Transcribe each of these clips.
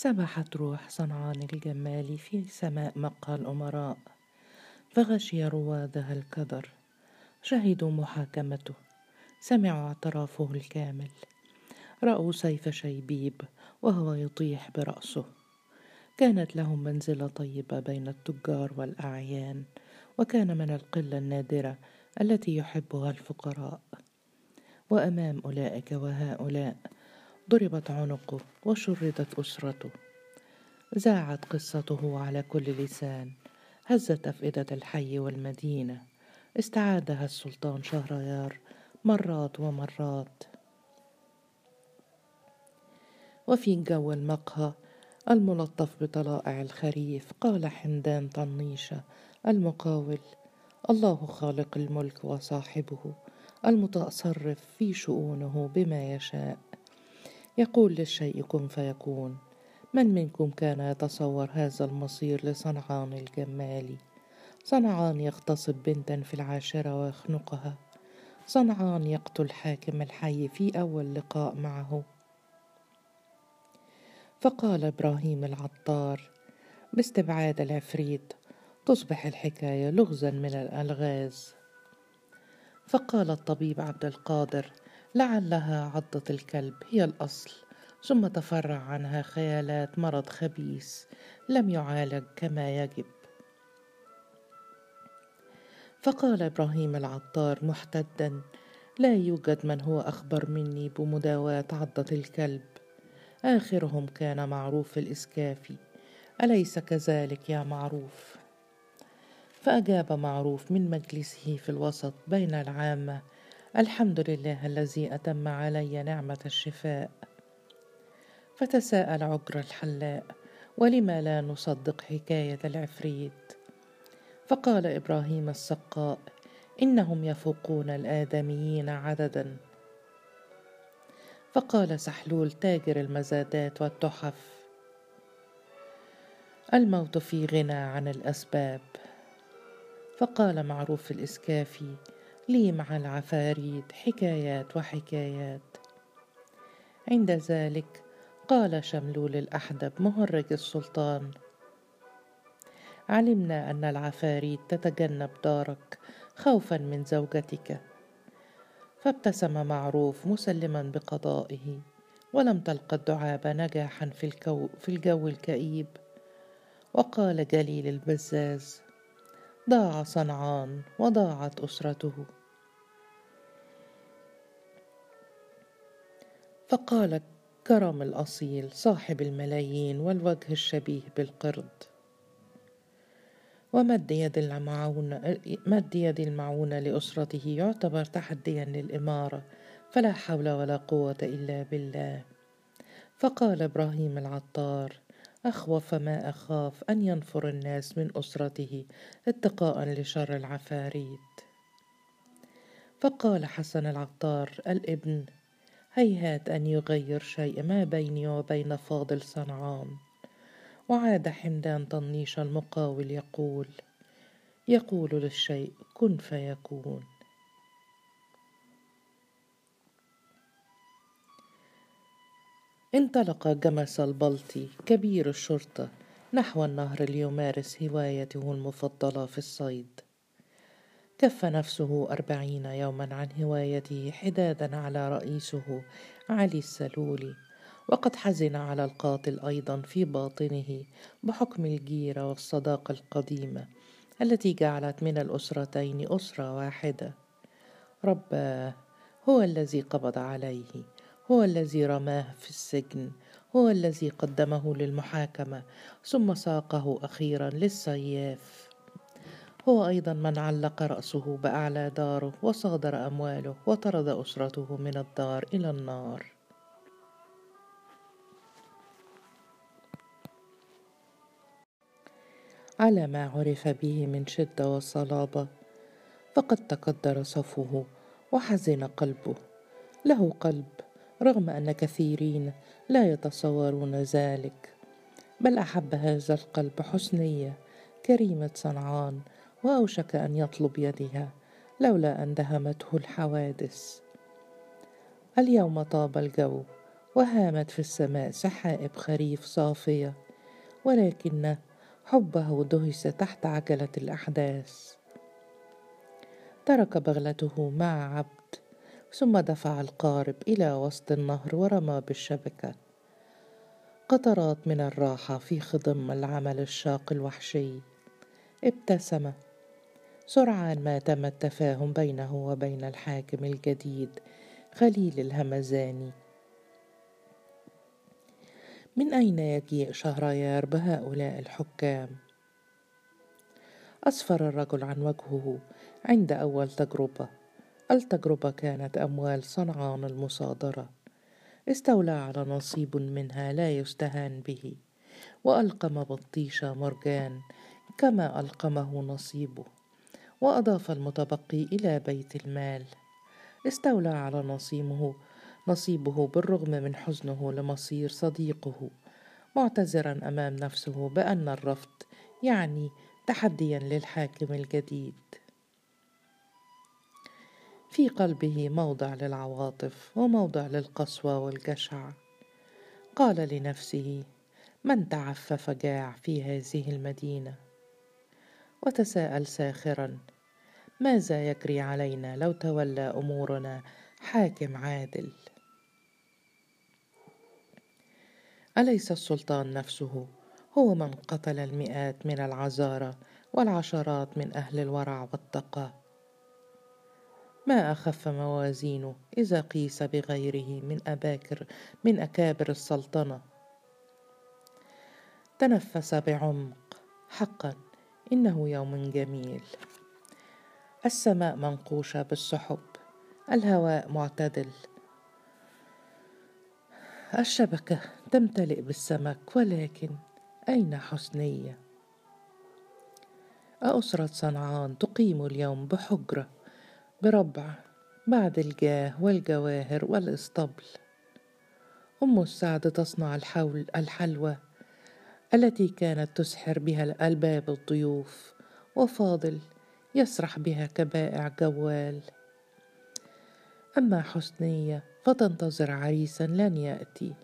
سبحت روح صنعان الجمال في سماء مقهى الأمراء فغشي روادها الكدر شهدوا محاكمته سمعوا اعترافه الكامل رأوا سيف شيبيب وهو يطيح برأسه كانت لهم منزلة طيبة بين التجار والأعيان وكان من القلة النادرة التي يحبها الفقراء وأمام أولئك وهؤلاء ضربت عنقه وشردت أسرته. زاعت قصته على كل لسان. هزت أفئدة الحي والمدينة. استعادها السلطان شهريار مرات ومرات. وفي جو المقهى الملطف بطلائع الخريف قال حمدان طنيشة المقاول الله خالق الملك وصاحبه المتصرف في شؤونه بما يشاء. يقول للشيء كن فيكون من منكم كان يتصور هذا المصير لصنعان الجمالي صنعان يغتصب بنتا في العاشرة ويخنقها. صنعان يقتل حاكم الحي في أول لقاء معه. فقال إبراهيم العطار باستبعاد العفريت تصبح الحكاية لغزا من الألغاز. فقال الطبيب عبد القادر لعلها عضة الكلب هي الأصل. ثم تفرع عنها خيالات مرض خبيث لم يعالج كما يجب. فقال إبراهيم العطار محتدا لا يوجد من هو أخبر مني بمداواة عضة الكلب. آخرهم كان معروف الاسكافي أليس كذلك يا معروف؟ فأجاب معروف من مجلسه في الوسط بين العامة الحمد لله الذي أتم علي نعمة الشفاء. فتساءل عجر الحلاء ولم لا نصدق حكاية العفريت؟ فقال إبراهيم السقاء إنهم يفوقون الآدميين عددا. فقال سحلول تاجر المزادات والتحف الموت في غنى عن الأسباب. فقال معروف الإسكافي لي مع العفاريت حكايات وحكايات. عند ذلك قال شملول الأحدب مهرج السلطان علمنا أن العفاريت تتجنب دارك خوفا من زوجتك فابتسم معروف مسلما بقضائه ولم تلق الدعاب نجاحا في, الكو في الجو الكئيب. وقال جليل البزاز ضاع صنعان وضاعت أسرته. فقال كرم الأصيل صاحب الملايين والوجه الشبيه بالقرد. ومد يد المعونة مد يد المعونة لأسرته يعتبر تحديا للإمارة فلا حول ولا قوة إلا بالله. فقال إبراهيم العطار أخوف ما أخاف أن ينفر الناس من أسرته اتقاء لشر العفاريت. فقال حسن العطار الابن هيهات أن يغير شيء ما بيني وبين فاضل صنعان. وعاد حمدان طنيش المقاول يقول يقول للشيء كن فيكون. انطلق جمس البلطي كبير الشرطة نحو النهر ليمارس هوايته المفضلة في الصيد. كف نفسه أربعين يوما عن هوايته حدادا على رئيسه علي السلولي وقد حزن على القاتل أيضا في باطنه بحكم الجيرة والصداقة القديمة التي جعلت من الأسرتين أسرة واحدة. رباه هو الذي قبض عليه. هو الذي رماه في السجن هو الذي قدمه للمحاكمة ثم ساقه أخيرا للسياف. هو أيضا من علق رأسه بأعلى داره وصادر أمواله وطرد أسرته من الدار إلى النار. على ما عرف به من شدة وصلابة فقد تقدر صفوه وحزن قلبه. له قلب رغم أن كثيرين لا يتصورون ذلك. بل أحب هذا القلب حسنية كريمة صنعان وأوشك أن يطلب يدها لولا أن دهمته الحوادث. اليوم طاب الجو وهامت في السماء سحائب خريف صافية ولكن حبه دهس تحت عجلة الأحداث. ترك بغلته مع عبد ثم دفع القارب إلى وسط النهر ورمى بالشبكة. قطرات من الراحة في خضم العمل الشاق الوحشي. ابتسم. سرعان ما تم التفاهم بينه وبين الحاكم الجديد خليل الهمزاني. من أين يجيء شهريار بهؤلاء الحكام؟ أسفر الرجل عن وجهه عند أول تجربة. التجربة كانت أموال صنعان المصادرة. استولى على نصيب منها لا يستهان به وألقم بطيشة مرجان كما ألقمه نصيبه وأضاف المتبقي إلى بيت المال. استولى على نصيبه نصيبه بالرغم من حزنه لمصير صديقه معتذرا أمام نفسه بأن الرفض يعني تحديا للحاكم الجديد. في قلبه موضع للعواطف وموضع للقسوة والجشع قال لنفسه من تعفف جاع في هذه المدينة؟ وتساءل ساخرا ماذا يجري علينا لو تولى أمورنا حاكم عادل؟ أليس السلطان نفسه هو من قتل المئات من العذارى والعشرات من أهل الورع والتقى؟ ما أخف موازينه إذا قيس بغيره من أباكر من أكابر السلطنة. تنفس بعمق. حقا إنه يوم جميل. السماء منقوشة بالسحب. الهواء معتدل. الشبكة تمتلئ بالسمك ولكن أين حسنية؟ أسرة صنعان تقيم اليوم بحجرة. بربع بعد الجاه والجواهر والإسطبل. أم السعد تصنع الحول الحلوى التي كانت تسحر بها الباب الضيوف وفاضل يسرح بها كبائع جوال. أما حسنية فتنتظر عريسا لن يأتي.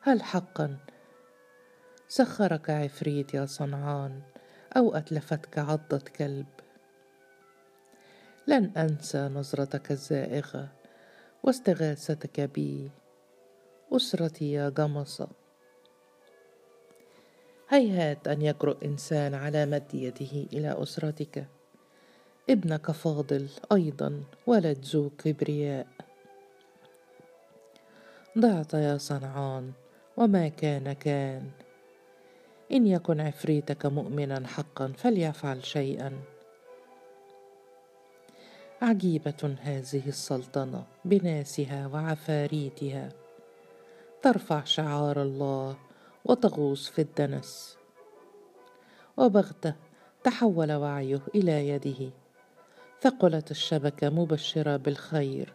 هل حقا سخرك عفريت يا صنعان أو أتلفتك عضة كلب؟ لن أنسى نظرتك الزائغة واستغاثتك بي. أسرتي يا جمصة هيهات أن يجرؤ إنسان على مد يده إلى أسرتك. ابنك فاضل أيضا ولد ذو كبرياء. ضعت يا صنعان وما كان كان. إن يكن عفريتك مؤمنا حقا فليفعل شيئا. عجيبة هذه السلطنة بناسها وعفاريتها. ترفع شعار الله وتغوص في الدنس. وبغتة تحول وعيه إلى يده. ثقلت الشبكة مبشرة بالخير.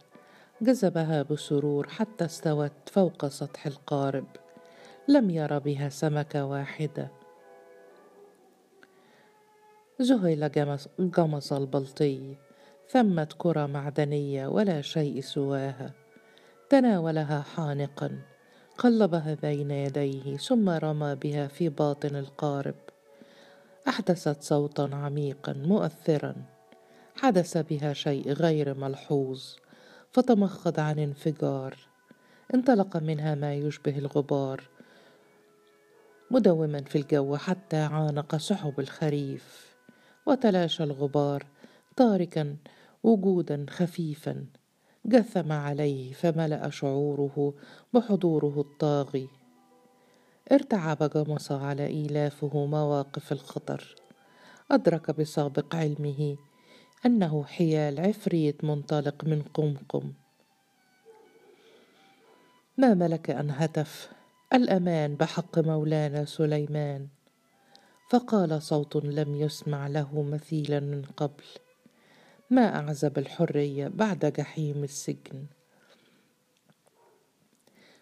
جذبها بسرور حتى استوت فوق سطح القارب. لم ير بها سمكة واحدة. ذهل جمص, جمص البلطي. ثمت كرة معدنية ولا شيء سواها. تناولها حانقا. قلبها بين يديه ثم رمى بها في باطن القارب. أحدثت صوتا عميقا مؤثرا. حدث بها شيء غير ملحوظ. فتمخض عن انفجار. انطلق منها ما يشبه الغبار. مدوما في الجو حتى عانق سحب الخريف. وتلاشى الغبار. تاركا وجودا خفيفا جثم عليه فملأ شعوره بحضوره الطاغي. ارتعب جمص على إيلافه مواقف الخطر. أدرك بسابق علمه أنه حيال عفريت منطلق من قمقم. ما ملك أن هتف؟ الأمان بحق مولانا سليمان. فقال صوت لم يسمع له مثيلا من قبل. ما أعزب الحرية بعد جحيم السجن.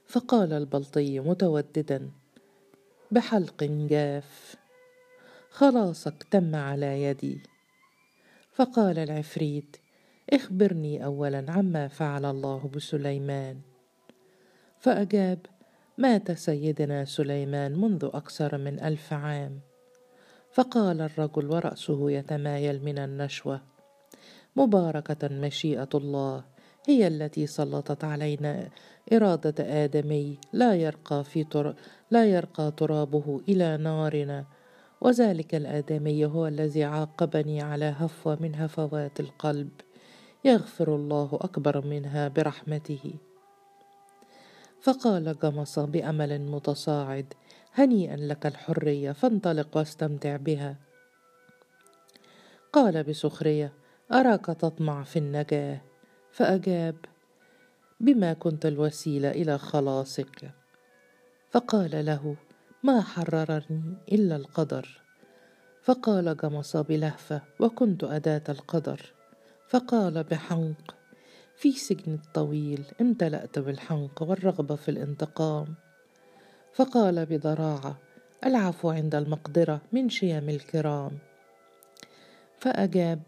فقال البلطي متوددا بحلق جاف خلاصك تم على يدي. فقال العفريت اخبرني اولا عما فعل الله بسليمان. فأجاب مات سيدنا سليمان منذ أكثر من ألف عام. فقال الرجل ورأسه يتمايل من النشوة مباركة مشيئة الله هي التي سلطت علينا. إرادة آدمي لا يرقى في تر... لا يرقى ترابه إلى نارنا. وذلك الآدمي هو الذي عاقبني على هفوة من هفوات القلب. يغفر الله أكبر منها برحمته. فقال جمص بأمل متصاعد هنيئا لك الحرية فانطلق واستمتع بها. قال بسخرية أراك تطمع في النجاة. فأجاب بما كنت الوسيلة إلى خلاصك. فقال له ما حررني إلا القدر. فقال جمص بلهفة وكنت أداة القدر. فقال بحنق في سجن الطويل امتلأت بالحنق والرغبة في الانتقام. فقال بضراعة العفو عند المقدرة من شيم الكرام. فأجاب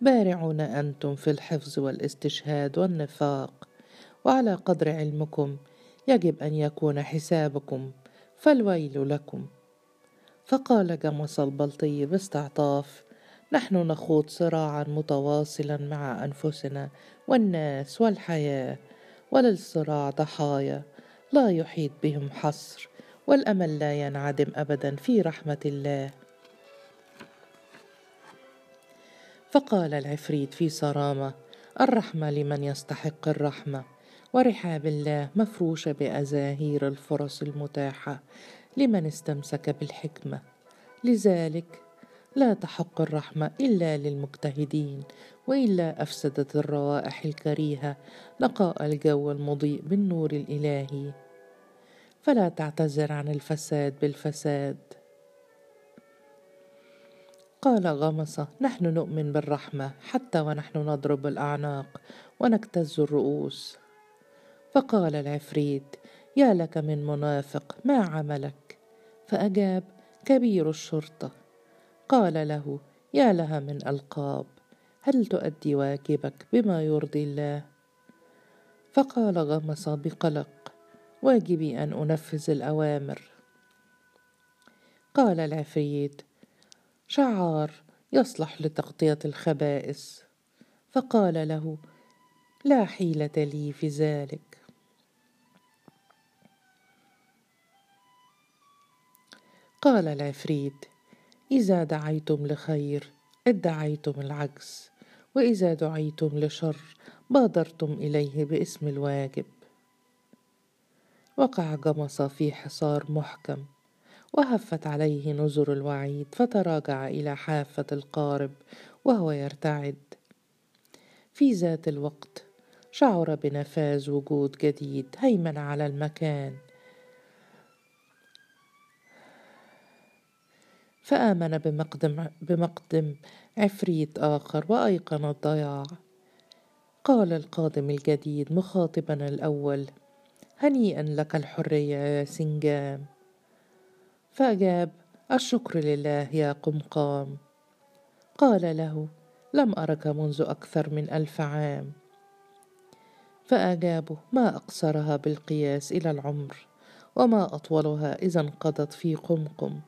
بارعون أنتم في الحفظ والاستشهاد والنفاق وعلى قدر علمكم يجب أن يكون حسابكم فالويل لكم. فقال جمص البلطي باستعطاف نحن نخوض صراعا متواصلا مع أنفسنا والناس والحياة وللصراع ضحايا لا يحيط بهم حصر والأمل لا ينعدم ابدا في رحمة الله. فقال العفريت في صرامة الرحمة لمن يستحق الرحمة ورحاب الله مفروشه بأزاهير الفرص المتاحة لمن استمسك بالحكمة. لذلك لا تحق الرحمة إلا للمجتهدين وإلا أفسدت الروائح الكريهة نقاء الجو المضيء بالنور الإلهي. فلا تعتذر عن الفساد بالفساد. قال غمصة نحن نؤمن بالرحمة حتى ونحن نضرب الأعناق ونكتز الرؤوس. فقال العفريت يا لك من منافق ما عملك؟ فأجاب كبير الشرطة. قال له يا لها من ألقاب هل تؤدي واجبك بما يرضي الله؟ فقال غمص بقلق واجبي أن أنفذ الأوامر. قال العفريت شعار يصلح لتغطية الخبائث فقال له لا حيلة لي في ذلك. قال العفريت إذا دعيتم لخير ادعيتم العجز وإذا دعيتم لشر بادرتم إليه باسم الواجب. وقع جمص في حصار محكم. وهفت عليه نزر الوعيد فتراجع إلى حافة القارب وهو يرتعد. في ذات الوقت شعر بنفاذ وجود جديد هيمن على المكان. فآمن بمقدم, بمقدم عفريت آخر وأيقن الضياع. قال القادم الجديد مخاطبا الأول هنيئا لك الحرية يا سنجام. فأجاب الشكر لله يا قمقام. قال له لم أرك منذ أكثر من ألف عام. فأجابه ما أقصرها بالقياس إلى العمر وما أطولها إذا انقضت في قمقم.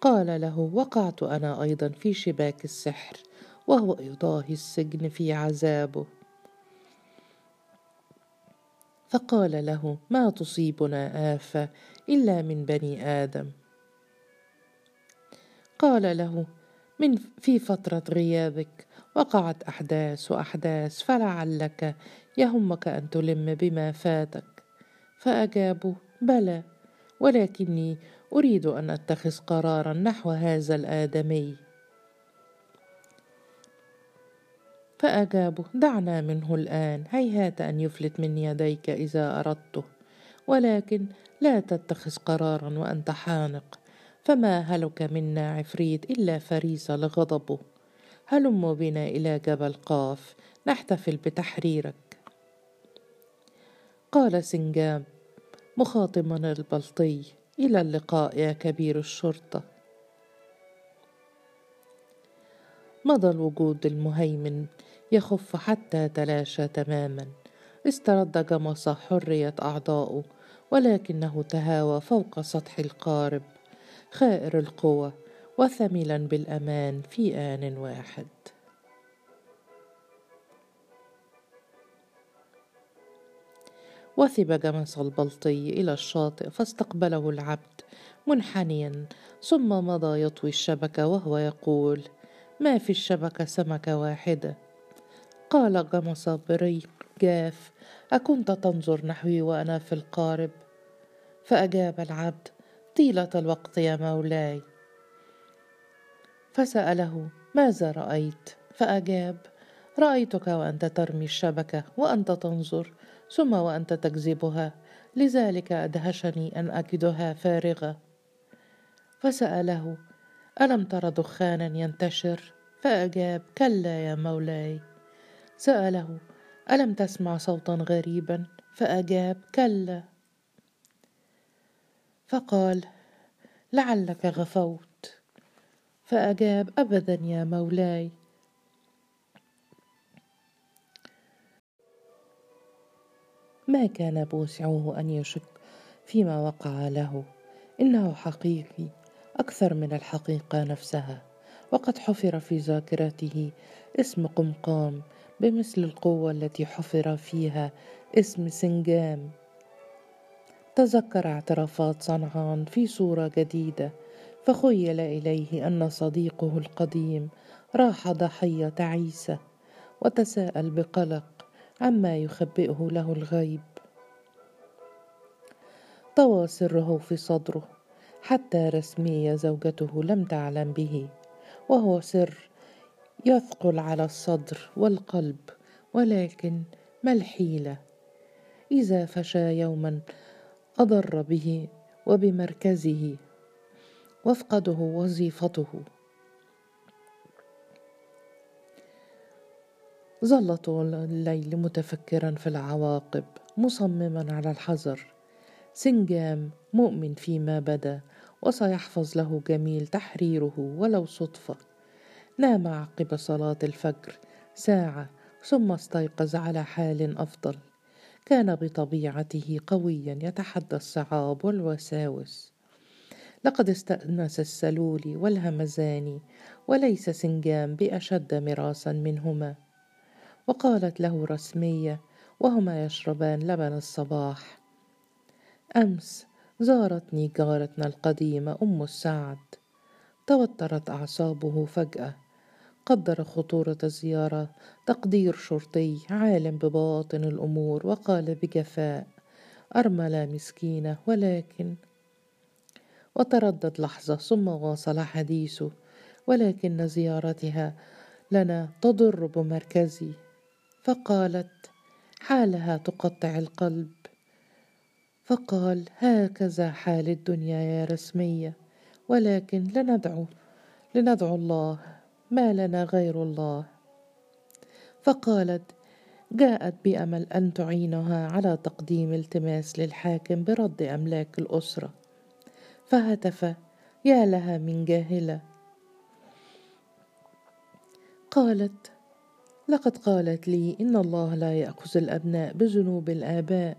قال له وقعت أنا أيضا في شباك السحر وهو يضاهي السجن في عذابه. فقال له ما تصيبنا آفة إلا من بني آدم. قال له من في فترة غيابك وقعت أحداث وأحداث فلعلك يهمك أن تلم بما فاتك. فأجابوا بلى ولكني أريد أن أتخذ قرارا نحو هذا الآدمي. فأجابه دعنا منه الآن هيهات أن يفلت من يديك إذا أردته ولكن لا تتخذ قرارا وأنت حانق فما هلك منا عفريت إلا فريسه لغضبه هلم بنا إلى جبل قاف نحتفل بتحريرك. قال سنجاب مخاطبا البلطي إلى اللقاء يا كبير الشرطة. مضى الوجود المهيمن يخف حتى تلاشى تماما. استرد جمص حرية أعضائه ولكنه تهاوى فوق سطح القارب. خائر القوى وثملا بالأمان في آن واحد. وثب جمس البلطي إلى الشاطئ فاستقبله العبد منحنيا ثم مضى يطوي الشبكة وهو يقول ما في الشبكة سمكة واحدة؟ قال جمس بريق جاف أكنت تنظر نحوي وأنا في القارب. فأجاب العبد طيلة الوقت يا مولاي. فسأله ماذا رأيت؟ فأجاب رأيتك وأنت ترمي الشبكة وأنت تنظر ثم وأنت تجذبها لذلك أدهشني أن أجدها فارغة. فسأله ألم تر دخانا ينتشر؟ فأجاب كلا يا مولاي. سأله ألم تسمع صوتا غريبا؟ فأجاب كلا. فقال لعلك غفوت. فأجاب أبدا يا مولاي. ما كان بوسعه أن يشك فيما وقع له. إنه حقيقي أكثر من الحقيقة نفسها. وقد حفر في ذاكرته اسم قمقام بمثل القوة التي حفر فيها اسم سنجام. تذكر اعترافات صنعان في صورة جديدة فخيل إليه أن صديقه القديم راح ضحية تعيسة وتساءل بقلق عما يخبئه له الغيب. طوى سره في صدره حتى رسمية زوجته لم تعلم به وهو سر يثقل على الصدر والقلب ولكن ما الحيلة؟ إذا فشى يوما أضر به وبمركزه وافقده وظيفته. ظل طول الليل متفكرا في العواقب مصمما على الحذر. سنجام مؤمن فيما بدا وسيحفظ له جميل تحريره ولو صدفة. نام عقب صلاة الفجر ساعة ثم استيقظ على حال أفضل. كان بطبيعته قويا يتحدى الصعاب والوساوس. لقد استأنس السلول والهمزان وليس سنجام بأشد مراسا منهما. وقالت له رسمية وهما يشربان لبن الصباح. أمس زارتني جارتنا القديمة أم السعد. توترت أعصابه فجأة. قدر خطورة الزيارة. تقدير شرطي عالم بباطن الأمور وقال بجفاء أرملة مسكينة ولكن. وتردد لحظة ثم واصل حديثه ولكن زيارتها لنا تضر بمركزي. فقالت حالها تقطع القلب. فقال هكذا حال الدنيا يا رسمية ولكن لندعو. لندعو الله ما لنا غير الله. فقالت جاءت بأمل أن تعينها على تقديم التماس للحاكم برد أملاك الأسرة. فهتف يا لها من جاهلة. قالت لقد قالت لي إن الله لا يأخذ الأبناء بذنوب الآباء.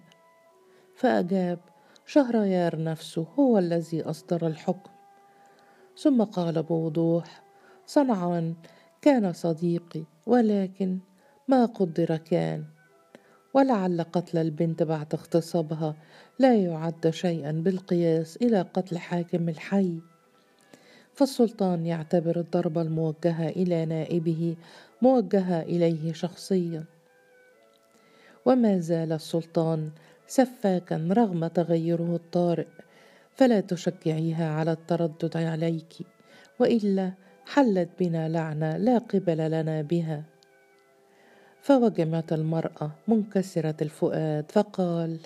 فأجاب شهريار نفسه هو الذي أصدر الحكم. ثم قال بوضوح صنعان كان صديقي ولكن ما قدر كان. ولعل قتل البنت بعد اغتصابها لا يعد شيئا بالقياس إلى قتل حاكم الحي. فالسلطان يعتبر الضربة الموجهة إلى نائبه موجهة إليه شخصيا. وما زال السلطان سفاكا رغم تغيره الطارئ فلا تشجعيها على التردد عليك وإلا حلت بنا لعنه لا قبل لنا بها. فوجمت المرأة منكسرة الفؤاد فقال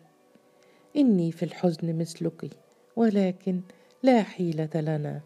إني في الحزن مثلك ولكن لا حيلة لنا.